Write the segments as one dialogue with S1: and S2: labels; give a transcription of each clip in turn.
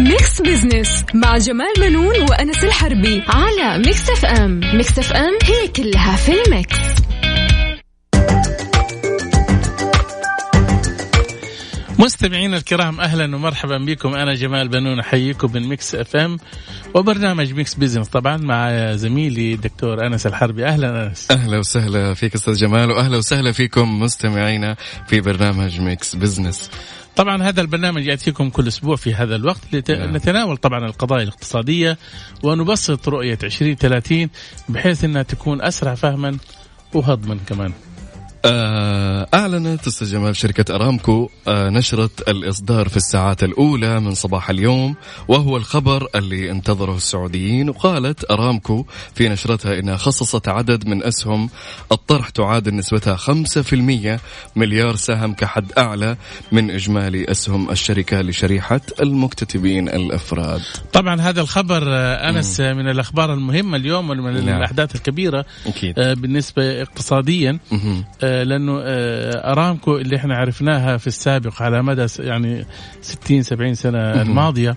S1: Mix Business مع جمال بنون وأنس الحربي على Mix FM Mix FM هي كلها في ال mix.
S2: مستمعينا الكرام أهلا ومرحبا بكم. أنا جمال بنون أحييكم من Mix FM وبرنامج Mix Business طبعا مع زميلي دكتور أنس الحربي. أهلا أنس.
S3: أهلا وسهلا فيك أستاذ جمال واهلا وسهلا فيكم مستمعينا في برنامج Mix Business
S2: طبعا هذا البرنامج يأتيكم كل أسبوع في هذا الوقت لنتناول طبعا القضايا الاقتصادية ونبسط رؤية 2030 بحيث إنها تكون أسرع فهما وهضما كمان.
S3: أعلنت أستاذ جمال شركة أرامكو آه، نشرت الإصدار في الساعات الأولى من صباح اليوم وهو الخبر اللي انتظره السعوديين. وقالت أرامكو في نشرتها إنها خصصت عدد من أسهم الطرح تعادل نسبتها 5% مليار سهم كحد أعلى من إجمالي أسهم الشركة لشريحة المكتتبين الأفراد.
S2: طبعا هذا الخبر آه، أنس من الأخبار المهمة اليوم ومن نعم. الأحداث الكبيرة أكيد. بالنسبة اقتصاديا. لأنه آه، أرامكو اللي إحنا عرفناها في السابق على مدى يعني 60 70 سنة الماضية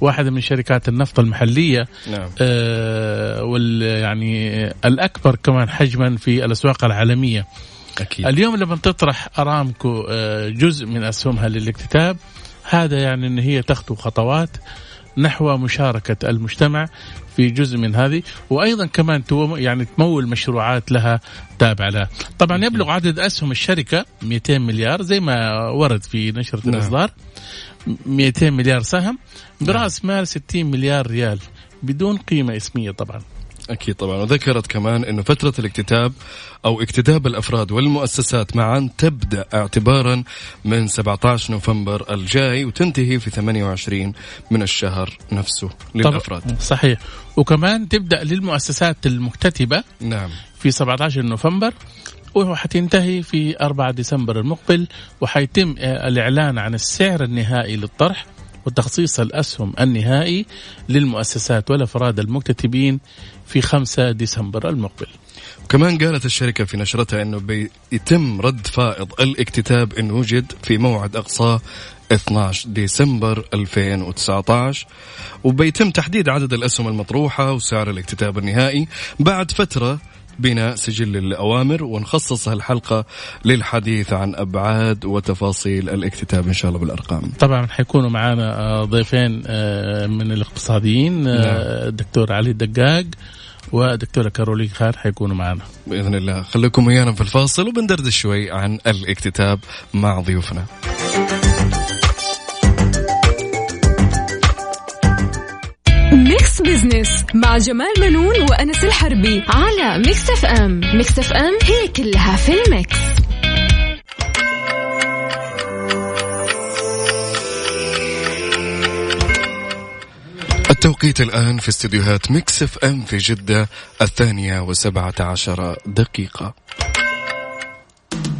S2: واحدة من شركات النفط المحلية نعم. آه، وال يعني الأكبر كمان حجما في الأسواق العالمية أكيد. اليوم لما تطرح أرامكو آه، جزء من أسهمها للاكتتاب هذا يعني إن هي تخطو خطوات نحو مشاركة المجتمع في جزء من هذه وأيضا كمان يعني تمول مشروعات لها تابعة لها. طبعا يبلغ عدد أسهم الشركة 200 مليار زي ما ورد في نشرة نعم. الإصدار 200 مليار سهم برأس مال 60 مليار ريال بدون قيمة اسمية طبعا.
S3: أكيد طبعا. وذكرت كمان أنه فترة الاكتتاب أو اكتتاب الأفراد والمؤسسات معا تبدأ اعتبارا من 17 نوفمبر الجاي وتنتهي في 28 من الشهر نفسه للأفراد.
S2: صحيح. وكمان تبدأ للمؤسسات المكتتبة نعم. في 17 نوفمبر وحتنتهي في 4 ديسمبر المقبل وحيتم الإعلان عن السعر النهائي للطرح. وتخصيص الأسهم النهائي للمؤسسات والأفراد المكتتبين في 5 ديسمبر المقبل.
S3: كمان قالت الشركة في نشرتها أنه بيتم رد فائض الاكتتاب إن وجد في موعد أقصاه 12 ديسمبر 2019 وبيتم تحديد عدد الأسهم المطروحة وسعر الاكتتاب النهائي بعد فترة بناء سجل الأوامر ونخصص الحلقة للحديث عن أبعاد وتفاصيل الاكتتاب إن شاء الله بالأرقام.
S2: طبعا حيكونوا معنا ضيفين آه، من الاقتصاديين الدكتور آه، نعم. علي الدقاق ودكتورة كارولين خان حيكونوا معنا
S3: بإذن الله. خليكم ويانا في الفاصل وبندردش شوي عن الاكتتاب مع ضيوفنا.
S1: Mix Business مع جمال منون وأنس الحربي على Mix FM Mix FM هي كلها في ال mix.
S3: التوقيت الآن في استديوهات Mix FM في جدة الثانية وسبعة عشر دقيقة.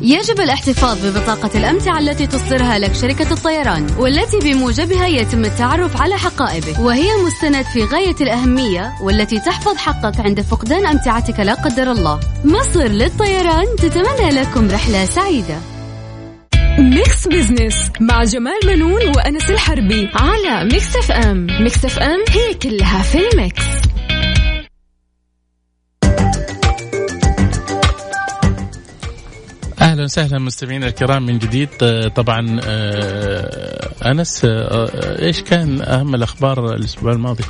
S4: يجب الاحتفاظ ببطاقة الأمتعة التي تصدرها لك شركة الطيران والتي بموجبها يتم التعرف على حقائبك. وهي مستند في غاية الأهمية والتي تحفظ حقك عند فقدان أمتعتك لا قدر الله. مصر للطيران تتمنى لكم رحلة سعيدة.
S1: Mix Business مع جمال منون وأنس الحربي على Mix FM. Mix FM هي كلها في ال
S2: mix. أهلا وسهلا مستمعينا الكرام من جديد آه، طبعا آه، أنس آه، إيش كان أهم الأخبار الأسبوع الماضي؟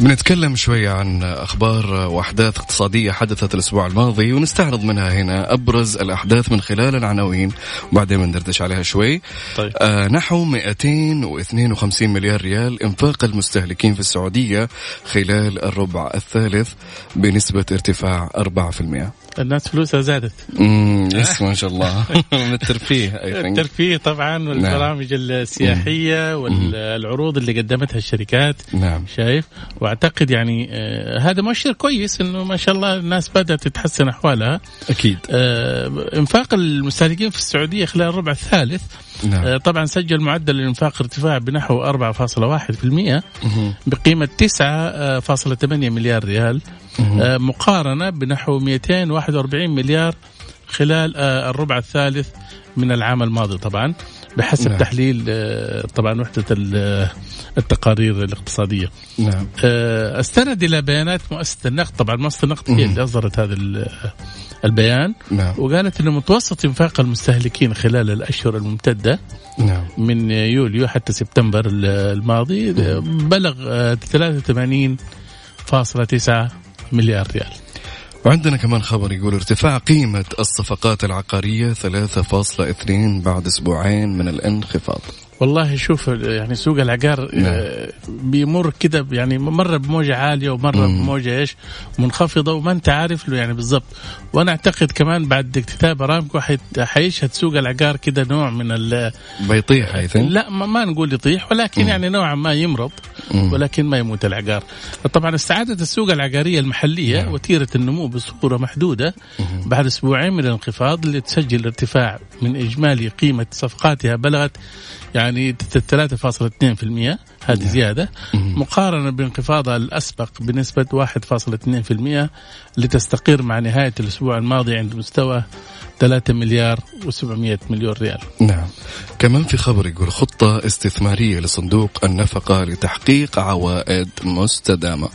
S3: بنتكلم شوية عن أخبار وأحداث اقتصادية حدثت الأسبوع الماضي ونستعرض منها هنا أبرز الأحداث من خلال العناوين وبعدين بندردش عليها شوي طيب. آه نحو 252 مليار ريال إنفاق المستهلكين في السعودية خلال الربع الثالث بنسبة ارتفاع 4%
S2: الناس فلوسها زادت.
S3: امم يس ما شاء الله. من الترفيه
S2: الترفيه طبعا نعم. والبرامج نعم. السياحيه والعروض اللي قدمتها الشركات نعم. شايف؟ وأعتقد يعني آه هذا مؤشر كويس إنه ما شاء الله الناس بدأت تتحسن أحوالها.
S3: أكيد.
S2: آه إنفاق المستهلكين في السعودية خلال الربع الثالث. نعم. آه طبعا سجل معدل الإنفاق ارتفاع بنحو 4.1% بقيمة 9.8 مليار ريال. آه مقارنة بنحو 241 مليار خلال آه الربع الثالث من العام الماضي طبعا بحسب نعم. تحليل آه، طبعا وحدة التقارير الاقتصادية. نعم. أستند إلى بيانات مؤسسة النقد. طبعا مؤسسة النقد هي اللي أصدرت هذا البيان. نعم. وقالت إن متوسط إنفاق المستهلكين خلال الأشهر الممتدة نعم. من يوليو حتى سبتمبر الماضي بلغ 83.9 مليار ريال.
S3: وعندنا كمان خبر يقول ارتفاع قيمة الصفقات العقارية 3.2 بعد أسبوعين من الانخفاض.
S2: والله شوف يعني سوق العقار نعم. آه، بيمر كده يعني مرة بموجة عالية ومرة مم. بموجة إيش منخفضة وما أنت عارف له يعني بالضبط وأنا أعتقد كمان بعد اكتتاب أرامكو حيشهد سوق العقار كده نوع من ال
S3: بيطيح هيثم
S2: لا ما, ما نقول يطيح ولكن مم. يعني نوعا ما يمرض مم. ولكن ما يموت العقار طبعا استعادت السوق العقارية المحلية نعم. وتيرة النمو بصورة محدودة مم. بعد أسبوعين من الانخفاض اللي تسجل ارتفاع من إجمالي قيمة صفقاتها بلغت يعني 3.2% هذه زيادة. مقارنة بانخفاضها الأسبق بنسبة 1.2% لتستقر مع نهاية الأسبوع الماضي عند مستوى 3 مليار و700 مليون ريال.
S3: نعم. كمان في خبر يقول خطة استثمارية لصندوق النفقة لتحقيق عوائد مستدامة.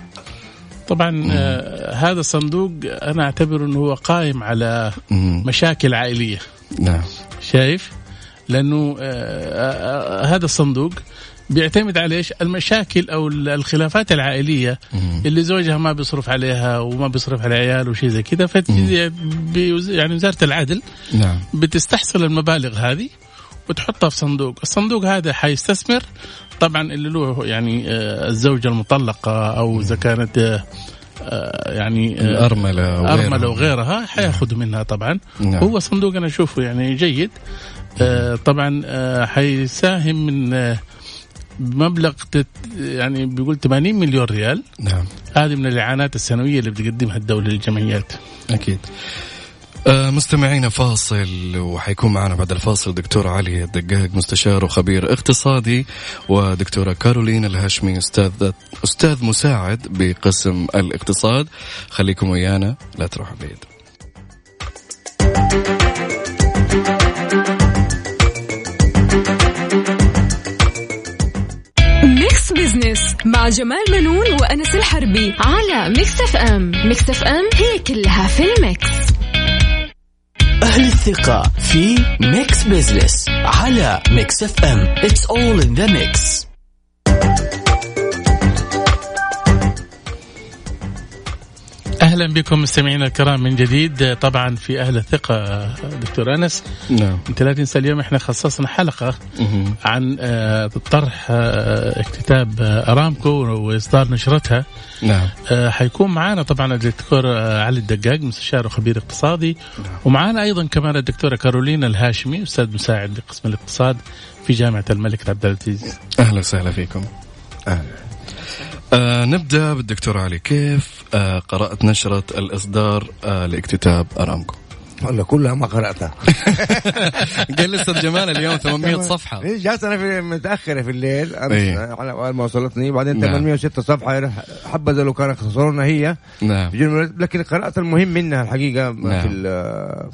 S2: طبعا آه هذا الصندوق أنا أعتبر إنه هو قائم على مم. مشاكل عائلية. نعم. شايف؟ لأنه آه، آه، آه، هذا الصندوق بيعتمد على إيش؟ المشاكل أو الخلافات العائلية اللي زوجها ما بيصرف عليها وما بيصرف على عياله وشيء زي كذا يعني وزارة العدل نعم. بتستحصل المبالغ هذه وتحطها في صندوق، الصندوق هذا حيستثمر. طبعا اللي له يعني الزوجة المطلقة أو إذا كانت يعني
S3: الأرملة
S2: أرملة وغيرها حياخذوا منها طبعا. نعم. هو صندوق أنا أشوفه يعني جيد. طبعا آه، حيساهم من آه، مبلغ يعني بيقول 80 مليون ريال. نعم. هذه من الإعانات السنوية اللي بتقدمها الدولة للجمعيات.
S3: أكيد. مستمعينا فاصل وحيكون معنا بعد الفاصل دكتور علي الدقاق مستشار وخبير اقتصادي ودكتورة كارولين الهاشمي أستاذ أستاذ مساعد بقسم الاقتصاد. خليكم ويانا لا تروحوا بعيد.
S1: مع جمال منون وأنس الحربي على Mix FM Mix FM هي كلها في ال mix.
S5: أهل الثقة في Mix Business على Mix FM It's all in the mix
S2: أهلا بكم مستمعينا الكرام من جديد طبعا في أهل الثقة دكتور أنس. نعم. أنت لا تنسى اليوم إحنا خصصنا حلقة مه. عن آه، طرح آه، اكتتاب آه، أرامكو وإصدار نشرتها. نعم. حيكون معنا طبعا الدكتور علي الدقاق مستشار وخبير اقتصادي. نعم. ومعنا أيضا كمان الدكتورة كارولينا الهاشمي أستاذ مساعد بقسم الاقتصاد في جامعة الملك عبد العزيز.
S3: أهلا وسهلا فيكم. أهلا آه نبدأ بالدكتور علي. كيف آه قرأت نشرة الإصدار آه لاكتتاب أرامكو؟
S6: ولا كلها ما قرأتها.
S3: قال لي أستاذ جمال اليوم 800 صفحة.
S6: إيه، جالس أنا في متاخره في الليل. إيه؟ على ما وصلتني بعدين 806 نعم. صفحة حبذا لو كانت اختصرنا هي. نعم. لكن قرأت المهم منها الحقيقة نعم. في,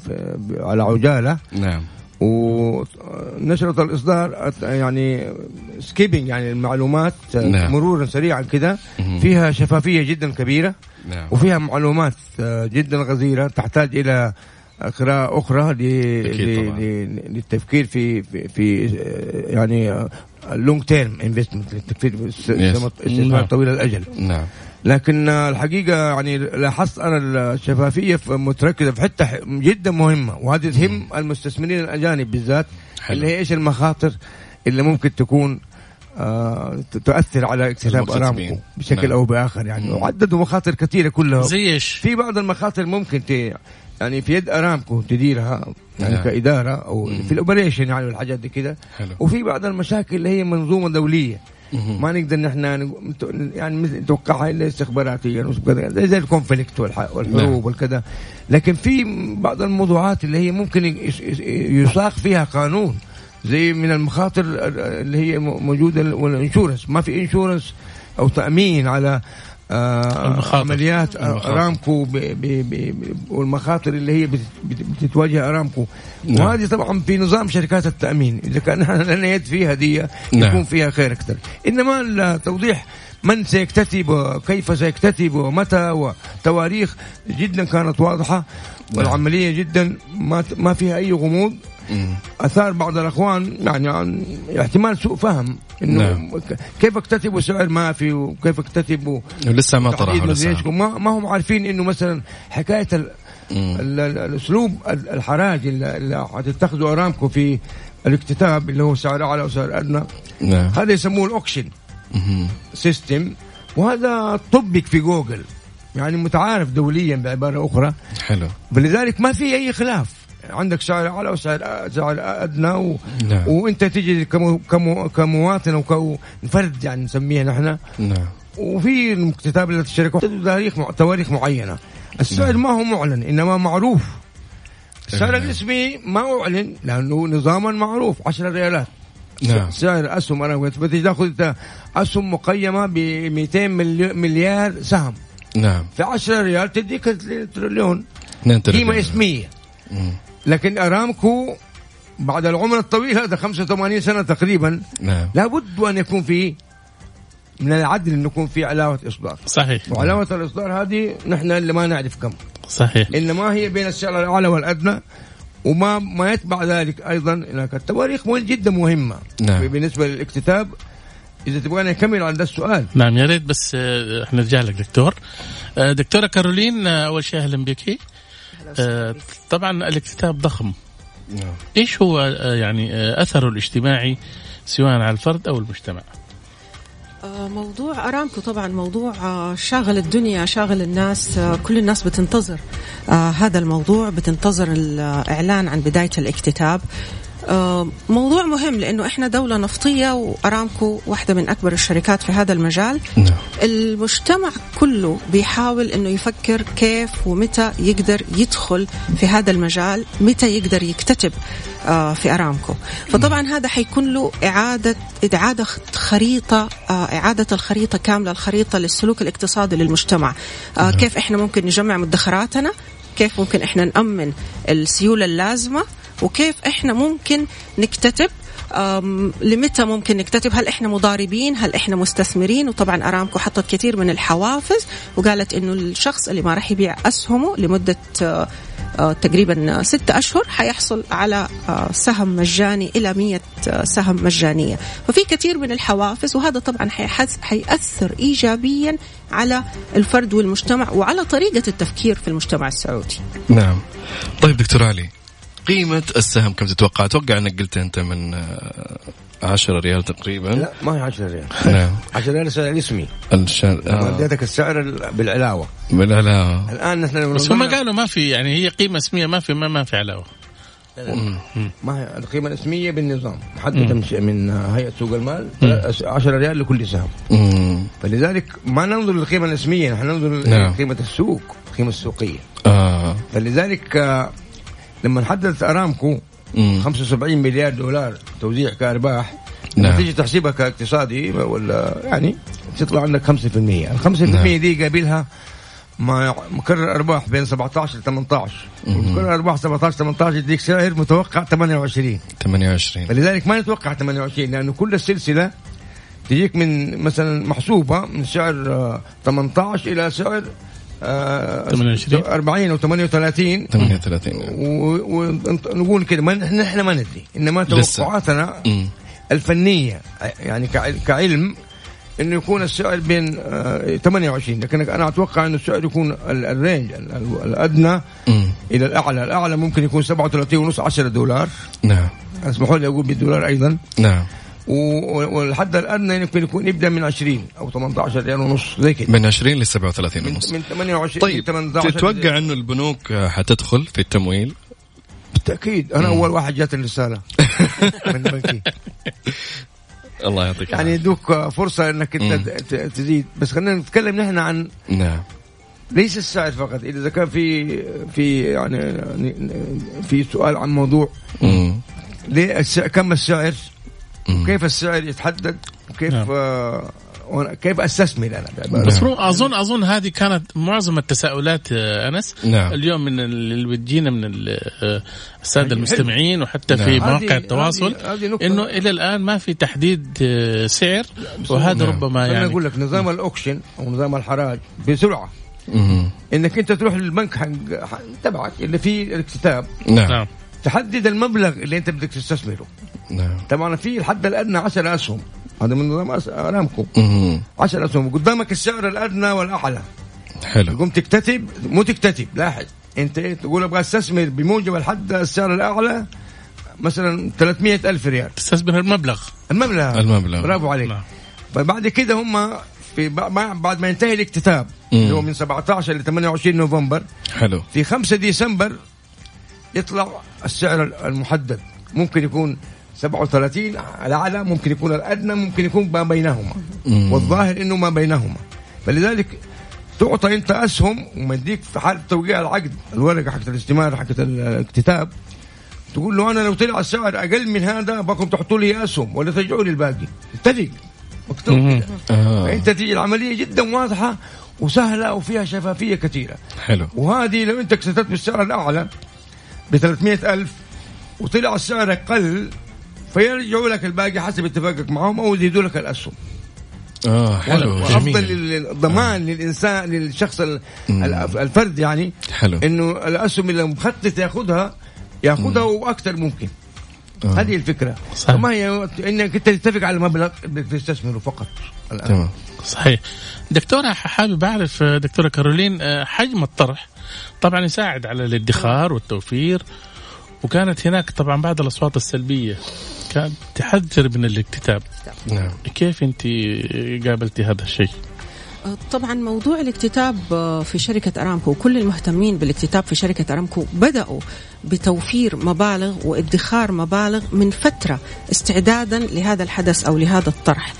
S6: في على عجالة. نعم. ونشرة الإصدار يعني سكيبنج يعني المعلومات نعم. مرورا سريعا كده. فيها شفافية جدا كبيرة نعم. وفيها معلومات جدا غزيرة تحتاج إلى قراءة أخرى للتفكير في في, في يعني long term investment للتفكير استثمار طويل الأجل. نعم. لكن الحقيقة يعني لاحظت أنا الشفافية متركزة في حتة جدا مهمة وهذه تهم المستثمرين الأجانب بالذات حلو. اللي هي إيش المخاطر اللي ممكن تكون آه تؤثر على اكتتاب ارامكو بشكل نعم. أو بآخر يعني وعددوا مخاطر كثيرة كلها
S2: زي إيش؟
S6: في بعض المخاطر ممكن ت يعني في يد آرامكو تديرها يعني نعم. كإدارة أو مم. في ال operation يعني والحاجات دي كده وفي بعض المشاكل اللي هي منظومة دولية ما نقدر نحن يعني نتوقعها الا استخباراتيا زي ال conflict والحروب نعم. والكذا. لكن في بعض الموضوعات اللي هي ممكن يساق فيها قانون. زي من المخاطر اللي هي موجودة وال insurance. ما في insurance أو تأمين على آه عمليات ارامكو والمخاطر اللي هي بتتواجه ارامكو نعم. وهذه طبعا في نظام شركات التأمين إذا كان لنا يد فيها دي نعم. يكون فيها خير أكثر إنما التوضيح من سيكتتب كيف سيكتتب ومتى وتواريخ جدا كانت واضحة نعم. والعملية جدا ما ما فيها أي غموض أثار بعض الأخوان يعني عن احتمال سوء فهم إنه نعم. كيف اكتتبوا سعر ما في وكيف اكتتبوا
S3: لسه ما طرحوا
S6: لسه. ما, ما هم عارفين إنه مثلا حكاية ال الأسلوب الحراج اللي حتتخذوا أرامكو في الاكتتاب اللي هو سعر أعلى وسعر أدنى. نعم. هذا يسموه ال auction system. وهذا طبق في جوجل. يعني متعارف دوليا بعبارة أخرى.
S3: حلو.
S6: فلذلك ما في أي خلاف. عندك سعر اعلى وسعر سعر أدنى و... نعم. وأنت تجي كمو... كمو... كمواطن أو كفرد يعني نسميها نحن. نعم. وفي المكتتاب الشركة تاريخ تواريخ معينة. السعر نعم. ما هو معلن إنما معروف. السعر نعم. الاسمي ما اعلن لأنه نظاما معروف 10 ريالات. نعم. سعر أسهم أنا بتيجي تاخذ أسهم مقيمة ب 200 مليار سهم.
S3: نعم.
S6: في 10 ريال تديك تريليون. قيمة اسمية. مم. لكن أرامكو بعد العمر الطويل هذا 85 سنة تقريبا نعم. لابد أن يكون في من العدل انه يكون في علاوة اصدار
S2: صحيح.
S6: وعلاوة الإصدار هذه نحن اللي ما نعرف كم.
S2: صحيح.
S6: إنما هي بين السعر الأعلى والأدنى وما ما يتبع ذلك أيضا هناك التواريخ جدا مهمة. نعم. بالنسبة للاكتتاب إذا تبغاني أكمل عن ده السؤال.
S2: نعم يا ريت بس آه، إحنا نرجع لك دكتور. آه، دكتورة كارولين آه، أول شيء أهلا بك. آه طبعا الاكتتاب ضخم. نعم. إيش هو آه يعني آه أثره الاجتماعي سواء على الفرد أو المجتمع؟
S7: آه، موضوع أرامكو طبعا موضوع آه، شاغل الدنيا شاغل الناس آه، كل الناس بتنتظر هذا الموضوع بتنتظر الإعلان عن بداية الاكتتاب. موضوع مهم لأنه إحنا دولة نفطية وأرامكو واحدة من أكبر الشركات في هذا المجال نعم. المجتمع كله بيحاول إنه يفكر كيف ومتى يقدر يدخل في هذا المجال متى يقدر يكتتب آه، في أرامكو فطبعا. هذا حيكون له إعادة إعادة خريطة آه، إعادة الخريطة كاملة الخريطة للسلوك الاقتصادي للمجتمع نعم. كيف إحنا ممكن نجمع مدخراتنا كيف ممكن إحنا نأمن السيولة اللازمة وكيف إحنا ممكن نكتتب لمتى ممكن نكتتب؟ هل إحنا مضاربين؟ هل إحنا مستثمرين؟ وطبعا أرامكو حطت كثير من الحوافز وقالت إنه الشخص اللي ما راح يبيع أسهمه لمدة آه، آه، تقريبا ستة أشهر حيحصل على آه، سهم مجاني إلى مية سهم مجانية. ففي كثير من الحوافز وهذا طبعا حيأثر إيجابيا على الفرد والمجتمع وعلى طريقة التفكير في المجتمع السعودي.
S3: نعم. طيب دكتور علي قيمة السهم كم تتوقع؟ أتوقع أنك قلت أنت من 10 آه، ريال تقريبا.
S6: لا ما هي 10 ريال. نعم. 10 ريال سعر اسمي
S3: الشهر
S6: آه. اديتك السعر بالعلاوة.
S3: بالعلاوة.
S6: الآن
S2: نحن بس هم قالوا ما في يعني هي قيمة اسمية ما في ما, ما في علاوة.
S6: ما هي القيمة الاسمية بالنظام. محدده من من هيئة سوق المال 10 ريال لكل سهم. فلذلك ما ننظر للقيمة الاسمية نحن ننظر نعم. لقيمة السوق القيمه السوقية.
S3: آه.
S6: فلذلك آه، لما حددت أرامكو 75 مليار دولار توزيع كأرباح نعم. تيجي تحسبها كاقتصادي ولا يعني تطلع عندك 5% ال 5% نعم. دي قابلها ما مكرر أرباح بين 17 ل 18 مكرر أرباح 17 18 يديك سعر متوقع 28
S3: 28
S6: فلذلك ما نتوقع 28 لأنه كل السلسلة تجيك من مثلا محسوبة من سعر 18 إلى سعر
S2: 28
S6: 40 أو 38
S3: 38
S6: ونقول كده نحن ما ندري إنما توقعاتنا الفنية يعني كعلم إنه يكون السعر بين 28 آه، لكن أنا أتوقع إنه السعر يكون الرينج الأدنى إلى الأعلى. الأعلى ممكن يكون 37 ونص 10 دولار.
S3: نعم.
S6: أسمحوا لي أقول بالدولار أيضا.
S3: نعم.
S6: والحد الأدنى يمكن يكون يبدأ من 20 أو 18 ريال ونص زي كده.
S3: من 20 ل 37 ونص.
S6: من 28
S3: طيب 18 تتوقع إنه البنوك حتدخل في التمويل؟
S6: بالتأكيد. أنا أول واحد جات الرسالة. من بنكي.
S3: الله يعطيك
S6: يعني يدوك فرصة إنك أنت تزيد. بس خلينا نتكلم نحن عن
S3: نعم.
S6: ليس السعر فقط. إذا كان في في يعني في سؤال عن موضوع ليه كم السعر؟ وكيف السعر يتحدد؟ وكيف نعم. آه كيف أستثمر أنا؟
S2: بس اظن أظن هذه كانت معظم التساؤلات آه، أنس. نعم. اليوم من اللي بتجينا من آه، السادة المستمعين وحتى نعم. في مواقع التواصل إنه إلى الآن ما في تحديد آه، سعر وهذا نعم. ربما يعني
S6: أنا أقول لك نظام الأوكشن أو نظام الحراج بسرعة. إنك أنت تروح للبنك حق تبعك اللي فيه الاكتتاب. نعم, نعم. تحدد المبلغ اللي أنت بدك تستثمره. نعم. طبعا في الحد الادنى 10 أسهم. هذا من نظام أرامكو. 10 أسهم. قدامك السعر الادنى والأعلى. حلو. تقوم تكتتب مو تكتتب لاحظ. أنت تقول أبغى أستثمر بموجب الحد السعر الأعلى مثلا 300 ألف ريال.
S2: تستثمر المبلغ.
S6: المبلغ.
S2: المبلغ.
S6: برافو عليك. نعم. بعد كده هم في بعد ما ينتهي الاكتتاب اللي هو من 17 ل 28 نوفمبر
S2: حلو.
S6: في 5 ديسمبر يطلع السعر المحدد. ممكن يكون 37 الأعلى ممكن يكون الأدنى ممكن يكون ما بينهما. والظاهر إنه ما بينهما. فلذلك تعطى أنت أسهم ومديك في حال توقيع العقد الورقة حقت الاستمارة حقت الاكتتاب. تقول له أنا لو طلع السعر أقل من هذا بكم تحطوا لي أسهم ولا ترجعوا لي الباقي. اتفق مكتوب كده. آه. فأنت تيجي العملية جدا واضحة وسهلة وفيها شفافية كثيرة.
S2: حلو.
S6: وهذه لو أنت اكتتبت بالسعر الأعلى ب 300000 وطلع السعر أقل فيرجعوا لك الباقي حسب اتفاقك معهم أو يزيدوا لك الأسهم.
S2: آه حلو
S6: وافضل الضمان آه. للإنسان للشخص الفرد يعني
S2: حلو.
S6: إنه الأسهم اللي مخطط ياخذها ياخذها وأكثر ممكن. آه. هذه الفكرة. صحيح. ما هي إنك أنت تتفق على مبلغ تستثمره فقط
S2: الآن. تمام. صحيح. دكتورة حابب أعرف دكتورة كارولين آه، حجم الطرح طبعا يساعد على الادخار والتوفير وكانت هناك طبعا بعض الأصوات السلبية. كانت تحذر من الاكتتاب. نعم. كيف انت قابلتي هذا الشيء؟
S7: طبعا موضوع الاكتتاب في شركة أرامكو وكل المهتمين بالاكتتاب في شركة أرامكو بدأوا بتوفير مبالغ وادخار مبالغ من فترة استعدادا لهذا الحدث أو لهذا الطرح.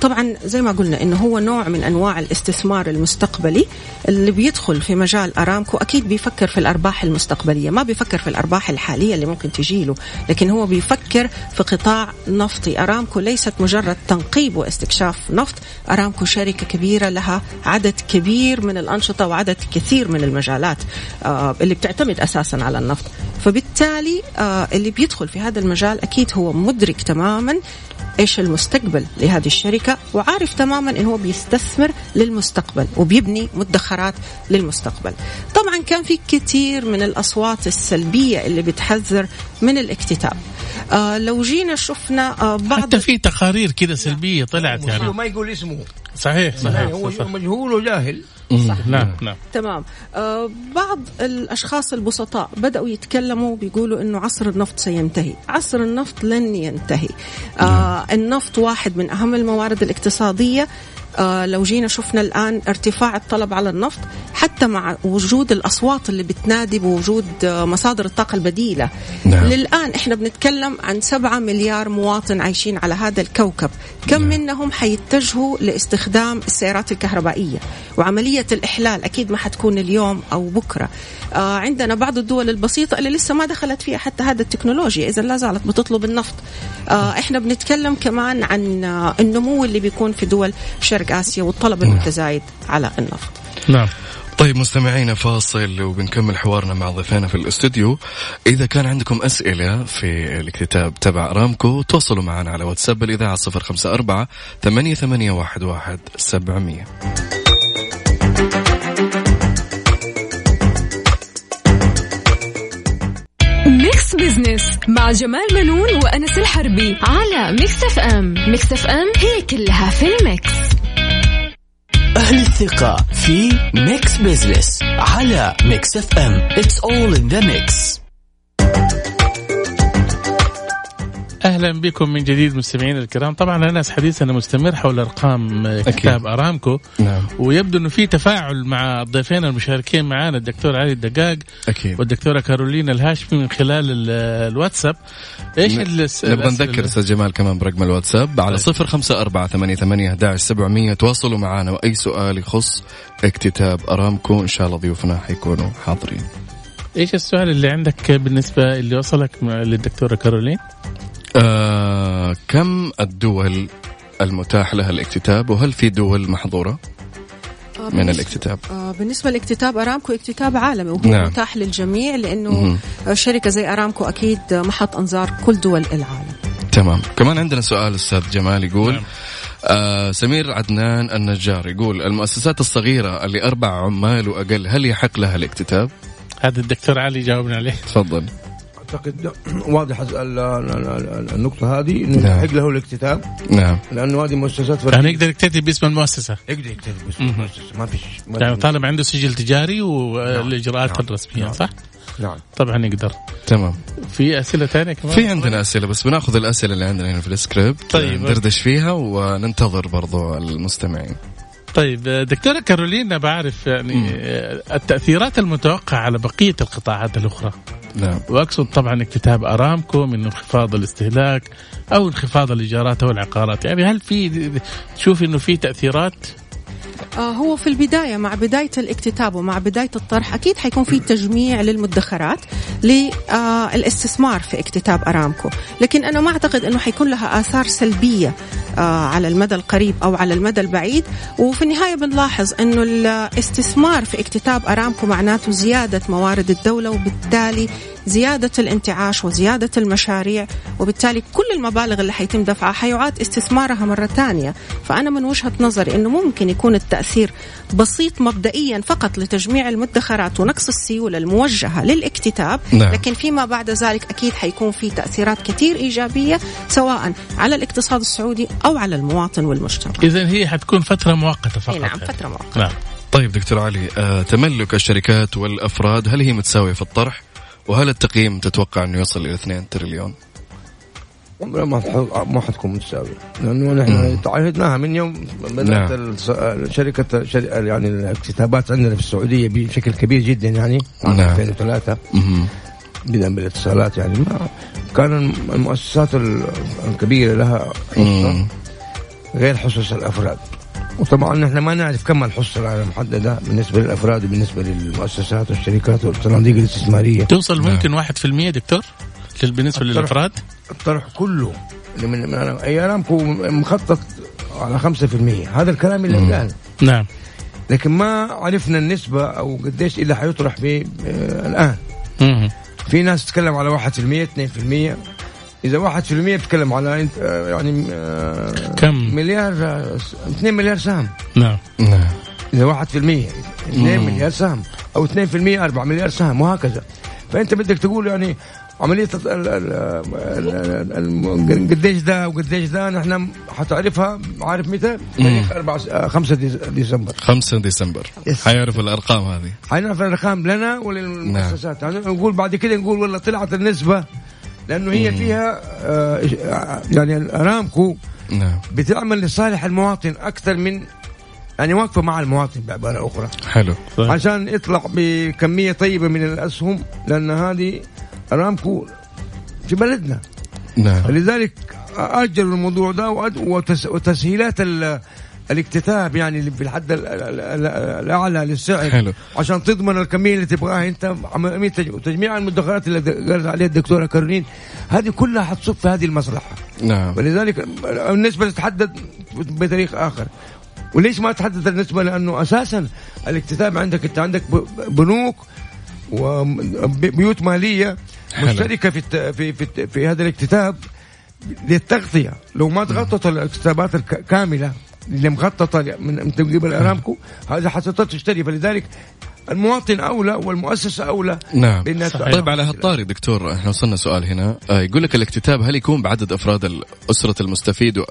S7: طبعا زي ما قلنا إنه هو نوع من أنواع الاستثمار المستقبلي اللي بيدخل في مجال أرامكو. أكيد بيفكر في الأرباح المستقبلية ما بيفكر في الأرباح الحالية اللي ممكن تجيله لكن هو بيفكر في قطاع نفطي أرامكو ليست مجرد تنقيب واستكشاف نفط أرامكو شركة كبيرة لها عدد كبير من الأنشطة وعدد كثير من المجالات آه، اللي بتعتمد أساسا على النفط. فبالتالي آه، اللي بيدخل في هذا المجال أكيد هو مدرك تماما إيش المستقبل لهذه الشركة وعارف تماما إنه هو بيستثمر للمستقبل وبيبني مدخرات للمستقبل. طبعا كان في كثير من الأصوات السلبية اللي بتحذر من الاكتتاب. آه لو جينا شفنا آه
S2: بعض حتى في تقارير كذا سلبية طلعت يعني.
S6: ما يقول اسمه.
S2: صحيح صحيح
S6: هو مجهول وجاهل.
S2: صح. نعم نعم.
S7: تمام. آه بعض الأشخاص البسطاء بدأوا يتكلموا بيقولوا إنه عصر النفط سينتهي. عصر النفط لن ينتهي. آه نعم. النفط واحد من أهم الموارد الاقتصادية. لو جينا شفنا الآن ارتفاع الطلب على النفط حتى مع وجود الأصوات اللي بتنادي بوجود آه مصادر الطاقة البديلة. نعم. للآن إحنا بنتكلم عن سبعة مليار مواطن عايشين على هذا الكوكب. كم نعم. منهم حيتجهوا لاستخدام السيارات الكهربائية؟ وعملية الإحلال أكيد ما حتكون اليوم أو بكرة. آه عندنا بعض الدول البسيطة اللي لسه ما دخلت فيها حتى هذا التكنولوجيا إذا لا زالت بتطلب النفط. آه إحنا بنتكلم كمان عن آه النمو اللي بيكون في دول شرق آسيا والطلب نعم. المتزايد على النفط.
S2: نعم.
S3: طيب مستمعينا فاصل وبنكمل حوارنا مع ضيفنا في الاستوديو. إذا كان عندكم أسئلة في الكتاب تبع أرامكو تواصلوا معنا على واتساب الإذاعة صفر خمسة أربعة ثمانية, ثمانية واحد, واحد سبعمية.
S1: Mix Business مع جمال منون وأنس الحربي على Mix FM Mix FM هي كلها في ال mix.
S5: أهل الثقة في Mix Business على Mix FM It's all in the mix.
S2: أهلا بكم من جديد مستمعينا الكرام. طبعا انس حديثنا مستمر حول أرقام كتاب أرامكو.
S3: نعم.
S2: ويبدو إنه في تفاعل مع الضيفين المشاركين معنا الدكتور علي الدقاق
S3: أكيد.
S2: والدكتورة كارولينا الهاشمي من خلال الواتساب.
S3: إيش نبغى نذكر أستاذ جمال كمان برقم الواتساب على صفر خمسة أربعة ثمانية, ثمانية أحداش سبعمية. تواصلوا معنا وأي سؤال يخص اكتتاب أرامكو إن شاء الله ضيوفنا حيكونوا حاضرين.
S2: إيش السؤال اللي عندك بالنسبة اللي وصلك للدكتورة كارولين؟
S3: آه كم الدول المتاح لها الاكتتاب وهل في دول محظورة؟ آه، من الاكتتاب
S7: آه بالنسبة لاكتتاب أرامكو اكتتاب عالمي وهو نعم. متاح للجميع لأنه مم. شركة زي أرامكو أكيد محط أنظار كل دول العالم
S3: تمام كمان عندنا سؤال أستاذ جمال يقول نعم. آه سمير عدنان النجار يقول المؤسسات الصغيرة اللي أربع عمال وأقل هل يحق لها الاكتتاب؟
S2: هذا الدكتور علي جاوبنا عليه
S3: تفضل
S6: أعتقد واضح النقطة هذه انه نعم. يحق له الاكتتاب.
S3: نعم.
S6: لأنه هذه مؤسسات
S2: يعني يقدر يكتتب باسم المؤسسة.
S6: يقدر يكتتب باسم المؤسسة. ما فيش
S2: يعني طالما عنده سجل تجاري والإجراءات نعم. الرسمية نعم. صح؟
S6: نعم.
S2: طبعا يقدر.
S3: تمام.
S2: في أسئلة ثانية كمان؟
S3: في عندنا أسئلة بس بناخذ الأسئلة اللي عندنا هنا في السكريبت طيب. ندردش فيها وننتظر برضو المستمعين.
S2: طيب دكتورة كارولينا بعرف يعني مم. التأثيرات المتوقعة على بقية القطاعات الأخرى.
S3: نعم.
S2: وأقصد طبعا اكتتاب أرامكو من انخفاض الاستهلاك أو انخفاض الإيجارات أو العقارات. يعني هل في تشوف أنه في تأثيرات؟
S7: آه، هو في البداية مع بداية الاكتتاب ومع بداية الطرح أكيد حيكون في تجميع للمدخرات للاستثمار في اكتتاب أرامكو. لكن أنا ما أعتقد أنه حيكون لها آثار سلبية آه، على المدى القريب أو على المدى البعيد. وفي النهاية بنلاحظ أنه الاستثمار في اكتتاب أرامكو معناته زيادة موارد الدولة وبالتالي زيادة الانتعاش وزيادة المشاريع وبالتالي كل المبالغ اللي حيتم دفعها حيعاد استثمارها مرة ثانية. فأنا من وجهة نظري أنه ممكن يكون التأثير بسيط مبدئيا فقط لتجميع المدخرات ونقص السيولة الموجهة للاكتتاب. نعم. لكن فيما بعد ذلك أكيد حيكون في تأثيرات كثير إيجابية سواء على الاقتصاد السعودي أو على المواطن والمجتمع
S2: إذا هي حتكون فترة مؤقتة فقط
S7: نعم فترة مؤقتة نعم.
S3: طيب دكتور علي آه، تملك الشركات والأفراد هل هي متساوية في الطرح وهل التقييم تتوقع أنه يوصل إلى 2 تريليون؟
S6: ما ما حتكون متساوية لأنه نحن تعهدناها من يوم بدأت نعم. شركة يعني الاكتتابات عندنا في السعودية بشكل كبير جدا يعني عام نعم. 2003 بدءا بالاتصالات يعني. ما كان المؤسسات الكبيرة لها حصة غير حصص الأفراد. وطبعا نحن ما نعرف كم الحصة المحددة بالنسبة للأفراد وبالنسبة للمؤسسات والشركات والصناديق الاستثمارية.
S2: توصل ممكن نعم. 1% دكتور؟ بالنسبة للأفراد؟
S6: الطرح كله. اللي من, من أي أرامكو مخطط على 5% هذا الكلام اللي قال
S2: نعم.
S6: لكن ما عرفنا النسبة أو قديش اللي حيطرح به آه الآن. مم. في ناس تتكلم على 1% 2% إذا 1% بتتكلم على آه، يعني
S2: آه، كم؟
S6: مليار 2 مليار سهم.
S2: نعم. نعم.
S6: إذا 1% 2 مليار سهم أو 2% 4 مليار سهم وهكذا. فأنت بدك تقول يعني عملية قديش ده وقديش ده نحن حتعرفها عارف متى؟ تاريخ 4 5 ديسمبر.
S3: 5 ديسمبر. حيعرفوا الأرقام هذه.
S6: حيعرف الأرقام لنا وللمؤسسات. نعم. يعني نقول بعد كده نقول والله طلعت النسبة لأنه هي فيها آه يعني أرامكو نعم. بتعمل لصالح المواطن أكثر من يعني واقفة مع المواطن بعباره أخرى.
S3: حلو.
S6: طيب. عشان يطلع بكمية طيبة من الأسهم لأن هذه ارامكو في بلدنا.
S3: نعم.
S6: لذلك اجلوا الموضوع ده وتسهيلات الاكتتاب يعني اللي في الحد الأعلى للسعر.
S3: حلو.
S6: عشان تضمن الكمية اللي تبغاها. أنت وتجميع المدخرات اللي قالت عليها الدكتورة كارولين. هذه كلها حتصب في هذه المصلحة.
S3: نعم.
S6: ولذلك النسبة تتحدد بتاريخ آخر. وليش ما تحدد النسبة؟ لأنه أساسا الاكتتاب عندك أنت عندك بنوك وبيوت مالية. مشتركة في في في, في هذا الاكتتاب للتغطية. لو ما تغطت الاكتتابات الكامله اللي مخططه من قبل ارامكو هذا حتضطر تشتري. فلذلك المواطن أولى والمؤسسه أولى
S3: نعم. طيب على هالطاري دكتور إحنا وصلنا سؤال هنا. آه يقول لك الاكتتاب هل يكون بعدد أفراد أسرة المستفيد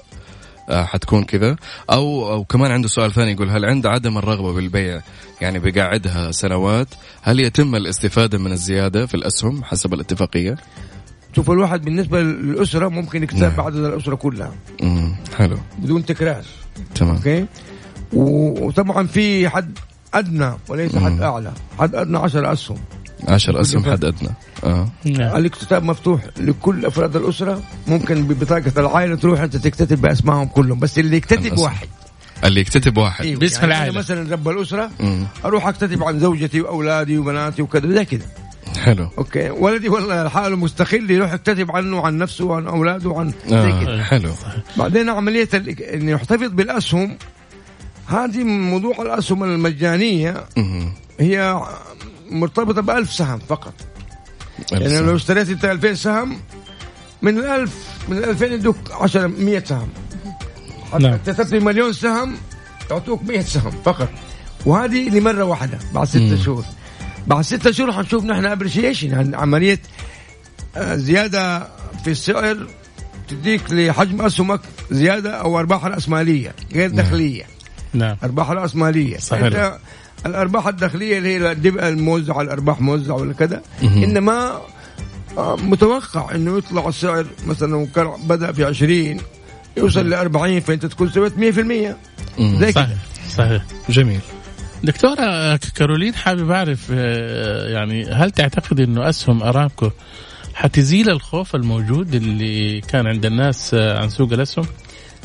S3: حتكون كذا. أو أو كمان عنده سؤال ثاني يقول هل عند عدم الرغبة بالبيع يعني بقاعدها سنوات هل يتم الاستفادة من الزيادة في الأسهم حسب الاتفاقية؟
S6: شوف الواحد بالنسبة للأسرة ممكن يكتب نعم. بعدد الأسرة كلها.
S3: امم حلو.
S6: بدون تكرار.
S3: تمام.
S6: أوكي؟ وطبعا في حد أدنى وليس مم. حد أعلى. حد أدنى 10 أسهم.
S3: 10 أسهم حد ادنى آه.
S6: نعم. الاكتتاب مفتوح لكل أفراد الأسرة. ممكن ببطاقه العائلة تروح أنت تكتتب بأسمائهم كلهم. بس اللي يكتتب واحد.
S3: اللي يكتتب واحد.
S2: أيوة. باسم يعني العائلة.
S6: مثلا رب الأسرة مم. أروح أكتتب عن زوجتي وأولادي وبناتي وكذا زي كده
S3: حلو.
S6: أوكي. ولدي والله حاله مستقل يروح يكتتب عنه وعن نفسه وعن أولاده وعن
S3: آه. زي كده حلو.
S6: بعدين عملية انه يحتفظ بالأسهم هذه موضوع الأسهم المجانية هي مرتبطة ب 1000 سهم فقط. يعني لو اشتريت أنت 2000 سهم من ال 1000 من ال 2000 يدوك 10 100 سهم. نعم. كتبت مليون سهم يعطوك 100 سهم فقط. وهذه لمرة واحدة بعد ستة شهور. بعد ستة شهور حنشوف نحن ابريشيشن عملية آه، زيادة في السعر تديك لحجم أسهمك زيادة أو أرباح رأسمالية غير نعم. دخليه نعم. أرباح رأسمالية. صحيح. أنت الأرباح الداخلية اللي هي الموزع الأرباح موزع ولا كذا إنما آه، متوقع إنه يطلع السعر مثلا لو كان بدأ في 20 يوصل ل 40 فأنت تكون سويت 100%
S2: زي صحيح صحيح.
S3: جميل.
S2: دكتورة كارولين حابب أعرف آه، يعني هل تعتقد أنه أسهم أرامكو حتزيل الخوف الموجود اللي كان عند الناس آه، عن سوق الأسهم؟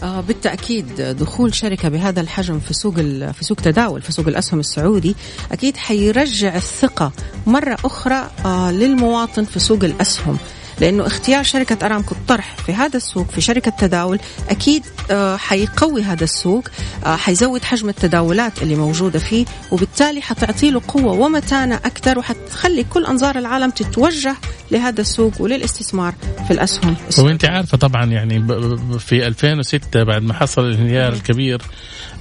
S7: آه بالتأكيد دخول شركة بهذا الحجم في سوق في سوق تداول في سوق الأسهم السعودي أكيد حيرجع الثقة مرة أخرى آه للمواطن في سوق الأسهم. لأنه اختيار شركة أرامكو الطرح في هذا السوق في شركة تداول أكيد آه، حيقوي هذا السوق آه، حيزود حجم التداولات اللي موجودة فيه وبالتالي حتعطي له قوة ومتانة أكثر وحتخلي كل أنظار العالم تتوجه لهذا السوق وللاستثمار في الأسهم.
S2: وانت عارفة طبعا يعني في 2006 بعد ما حصل الانهيار الكبير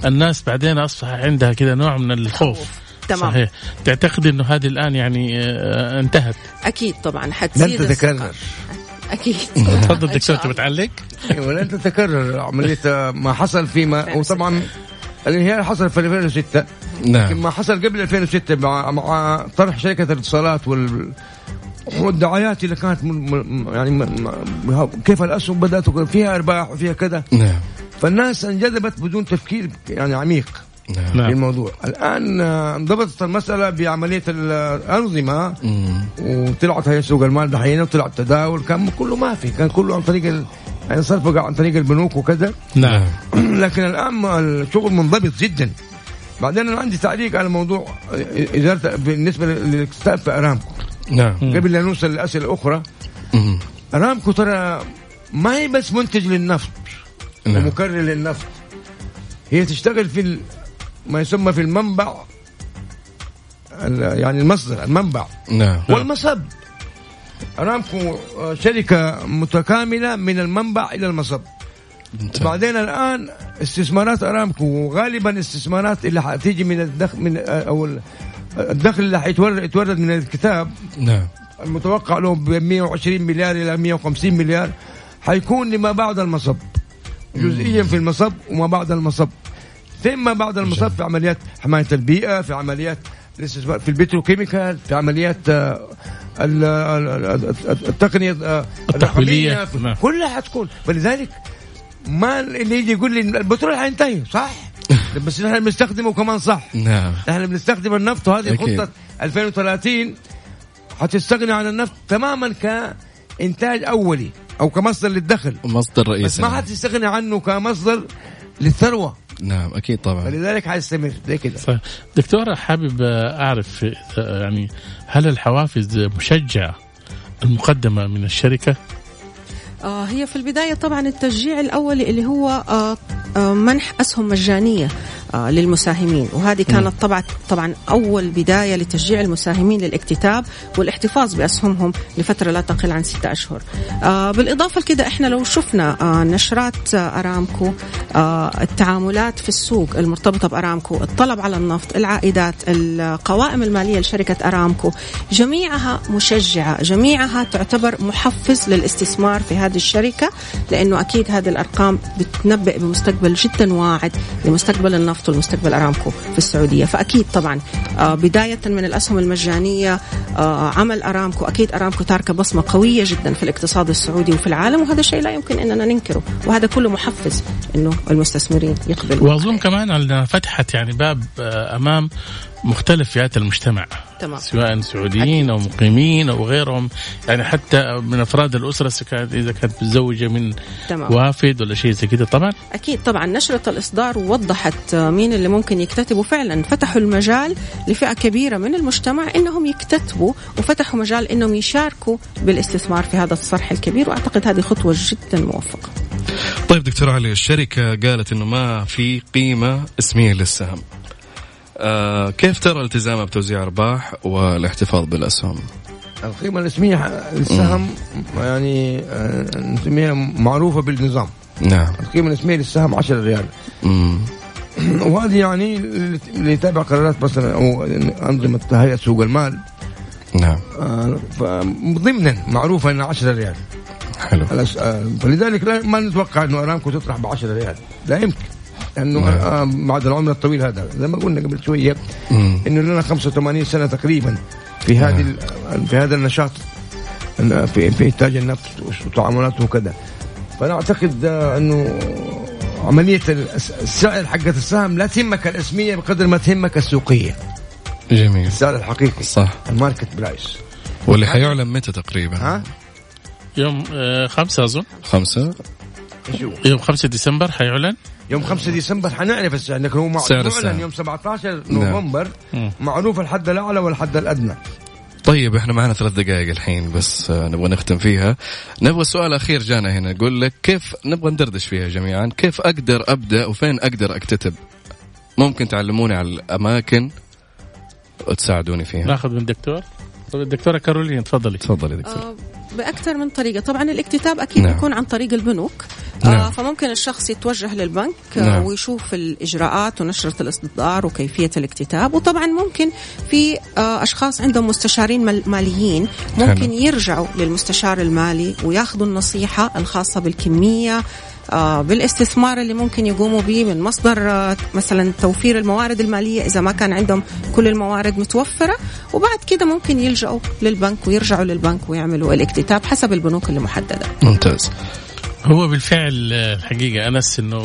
S2: الناس بعدين أصبح عندها كذا نوع من الخوف. تمام. صحيح. تعتقد إنه هذه الآن يعني آه، انتهت؟
S7: أكيد طبعا. حتزيد
S6: لن تتكرر.
S7: أكيد.
S2: تفضل دكتور تبي
S6: أيوه لن تتكرر عملية ما حصل فيما وطبعا الانهيار حصل في 2006 نعم. لكن ما حصل قبل 2006 مع مع طرح شركة الاتصالات وال والدعايات اللي كانت يعني كيف الأسهم بدأت فيها أرباح وفيها كذا. نعم. فالناس انجذبت بدون تفكير يعني عميق نعم. في الموضوع الآن آه، انضبطت المسألة بعملية الأنظمة وطلعت هي سوق المال دحين وطلع التداول كان كله ما في كان كله عن طريق ال... يعني صرفه عن طريق البنوك وكذا.
S2: نعم.
S6: لكن الآن الشغل منضبط جدا. بعدين أنا عندي تعليق على موضوع اداره بالنسبة للاكتتاب في أرامكو. نعم. قبل لا نوصل للاسئله الاخرى ارامكو ترى ما هي بس منتج للنفط نعم. ومكرر للنفط. هي تشتغل في ما يسمى في المنبع يعني المصدر المنبع. نعم. والمصب. ارامكو شركة متكاملة من المنبع إلى المصب. بعدين الآن استثمارات ارامكو غالبا استثمارات اللي حتيجي من الدخل من أو الدخل اللي حيتورد من الكتاب نعم. المتوقع له ب 120 مليار إلى 150 مليار حيكون لما بعد المصب جزئيا في المصب وما بعد المصب. ثم بعد المصب في عمليات حماية البيئة في عمليات الاستثمار في البتروكيميكال في عمليات آه، التقنية آه،
S2: التحويلية.
S6: نعم. كلها حتكون. فلذلك ما اللي يجي يقول لي البترول حينتهي صح؟ بس نحن بنستخدمه كمان صح. نعم. نحن بنستخدم النفط وهذه خطة 2030 حتستغني عن النفط تماما كإنتاج أولي أو كمصدر للدخل.
S3: مصدر رئيسي.
S6: بس ما حتستغني عنه كمصدر للثروة.
S3: نعم أكيد طبعا.
S6: فلذلك حيستمر زي كده.
S2: صحيح دكتورة حابب أعرف يعني هل الحوافز مشجعة المقدمة من الشركة؟
S7: آه هي في البداية طبعا التشجيع الأولي اللي هو آه منح أسهم مجانية. آه، للمساهمين. وهذه كانت طبعا طبعا أول بداية لتشجيع المساهمين للاكتتاب والاحتفاظ بأسهمهم لفترة لا تقل عن ستة أشهر. آه، بالإضافة لكده إحنا لو شفنا آه، نشرات أرامكو التعاملات في السوق المرتبطة بأرامكو، الطلب على النفط، العائدات، القوائم المالية لشركة أرامكو، جميعها مشجعة، جميعها تعتبر محفز للاستثمار في هذه الشركة لأنه أكيد هذه الأرقام بتنبئ بمستقبل جدا واعد لمستقبل النفط. النفط والمستقبل أرامكو في السعودية. فأكيد طبعا آه، بداية من الأسهم المجانية آه، عمل أرامكو. أكيد أرامكو تاركة بصمة قوية جدا في الاقتصاد السعودي وفي العالم وهذا شيء لا يمكن أننا ننكره. وهذا كله محفز إنه المستثمرين يقبلوا.
S2: وأظن كمان فتحت يعني باب آه، أمام مختلف فئات المجتمع. تمام. سواء سعوديين أو مقيمين أو غيرهم. يعني حتى من أفراد الأسرة إذا كانت متزوجة من تمام. وافد ولا شيء زي كذا. طبعا.
S7: أكيد طبعا. نشرة الإصدار وضحت مين اللي ممكن يكتتبوا. فعلا فتحوا المجال لفئة كبيرة من المجتمع إنهم يكتتبوا وفتحوا مجال إنهم يشاركوا بالاستثمار في هذا الصرح الكبير. وأعتقد هذه خطوة جدا موفقة.
S3: طيب دكتور علي الشركة قالت إنه ما في قيمة اسمية للسهم. آه كيف ترى التزامها بتوزيع أرباح والاحتفاظ بالأسهم؟
S6: القيمة الاسمية للسهم يعني آه، نسميها معروفة بالنظام.
S3: نعم.
S6: القيمة الاسمية للسهم 10 ريال. امم وهذه يعني اللي يتابع قرارات مثلا أو أنظمة هيئه سوق المال.
S3: نعم.
S6: آه ضمنا معروفة إنها 10 ريال.
S3: حلو.
S6: آه، فلذلك لا ما نتوقع إنه أرامكو تطرح ب 10 ريال. لا يمكن. لأنه نعم. آه بعد العمر الطويل هذا زي ما قلنا قبل شوية إنه لنا 85 سنة تقريبا في هذه نعم. في هذا النشاط في في إنتاج النفط وتعاملاته وكذا. فأنا أعتقد آه، إنه عملية السعر حقة السهم لا تهمك الإسمية بقدر ما تهمك السوقية.
S3: جميل.
S6: السعر الحقيقي.
S3: صح.
S6: ال market price.
S3: واللي حيعلن متى تقريبا؟
S2: ها؟ يوم آه خمسة أظن.
S3: خمسة.
S2: يوم 5 ديسمبر حيعلن.
S6: يوم 5 ديسمبر حنعرف السعر لكن هو معلن يوم 17 نعم. نوفمبر نعم. معروف الحد الأعلى والحد الأدنى.
S3: طيب إحنا معنا ثلاث دقائق الحين بس آه، نبغى نختم فيها. نبغى سؤال أخير جانا هنا يقول لك كيف نبغى ندردش فيها جميعا. كيف أقدر أبدأ وفين أقدر أكتتب؟ ممكن تعلموني على الأماكن وتساعدوني فيها.
S2: ناخذ من الدكتور. طيب الدكتورة كارولين تفضلي.
S3: تفضلي دكتور. آه
S7: بأكثر من طريقة طبعا الاكتتاب أكيد نعم. يكون عن طريق البنوك آه، نعم. آه فممكن الشخص يتوجه للبنك آه، نعم. ويشوف الإجراءات ونشرة الإصدار وكيفية الاكتتاب وطبعا ممكن في آه أشخاص عندهم مستشارين ماليين ممكن حلو. يرجعوا للمستشار المالي وياخذوا النصيحة الخاصة بالكمية بالاستثمار اللي ممكن يقوموا به من مصدر آه، مثلا توفير الموارد المالية إذا ما كان عندهم كل الموارد متوفرة وبعد كده ممكن يلجأوا للبنك ويرجعوا للبنك ويعملوا الاكتتاب حسب البنوك اللي محدده.
S3: ممتاز.
S2: هو بالفعل الحقيقة أنس إنه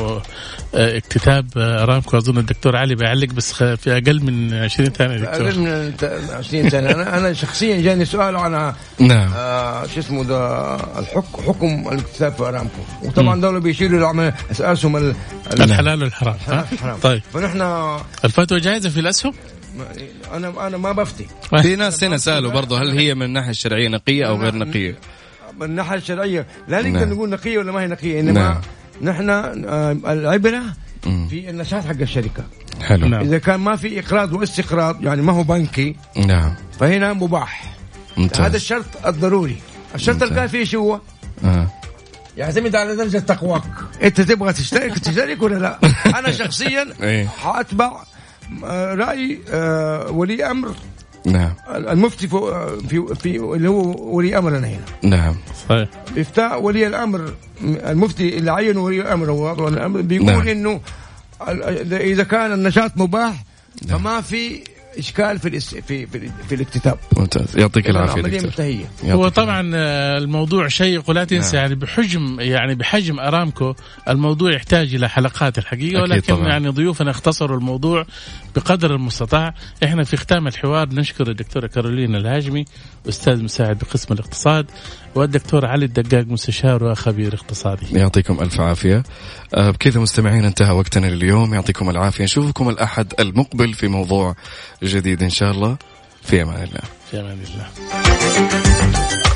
S2: آه، اكتتاب آه، ارامكو اظن الدكتور علي بيعلق بس في أقل من 20 ثانية دكتور.
S6: أقل من 20 ثانية. أنا أنا شخصيا جاني سؤال عن نعم. آه شو اسمه ده الحكم حكم الاكتتاب في أرامكو. وطبعا دول بيشيلوا العمل اسهم
S2: الحلال والحرام طيب.
S6: فنحن
S2: الفتوى جاهزة في الأسهم؟
S6: أنا أنا ما بفتي.
S3: في ناس هنا سألوا برضه هل هي من الناحية الشرعية نقية أو غير نقية؟
S6: من الناحية الشرعية لا نقدر نعم. نقول نقية ولا ما هي نقية إنما نعم. نحن آه، العبرة في النشاط حق الشركة
S3: حلو نعم.
S6: إذا كان ما في إقراض واستقراض يعني ما هو بنكي
S3: نعم
S6: فهنا مباح ممتاز. هذا الشرط الضروري الشرط الكافي شو هو؟ آه. يعتمد على درجة تقواك أنت تبغى تشترك تشترك ولا لا أنا شخصيا إيه. حأتبع آه، رأي ولي أمر
S3: نعم
S6: المفتي في في اللي هو ولي امرنا هنا
S3: نعم
S2: صحيح
S6: إفتاء ولي الأمر المفتي اللي عينه ولي الأمر هو الأمر بيقول نعم. إنه إذا كان النشاط مباح نعم. فما في إشكال في في في, في الاكتتاب.
S3: ممتاز. يعطيك العافية دكتور.
S2: هو طبعا آه، الموضوع شيق ولا تنسى نعم. يعني بحجم يعني بحجم أرامكو الموضوع يحتاج إلى حلقات الحقيقة ولكن طبعا. يعني ضيوفنا اختصروا الموضوع بقدر المستطاع. إحنا في ختام الحوار نشكر الدكتورة كارولينا الهاجمي أستاذ مساعد بقسم الاقتصاد. والدكتور علي الدقاق مستشار وخبير اقتصادي.
S3: يعطيكم ألف عافية. آه، بكذا مستمعين انتهى وقتنا لليوم. يعطيكم العافية. نشوفكم الأحد المقبل في موضوع جديد إن شاء الله. في أمان الله.
S2: في أمان الله.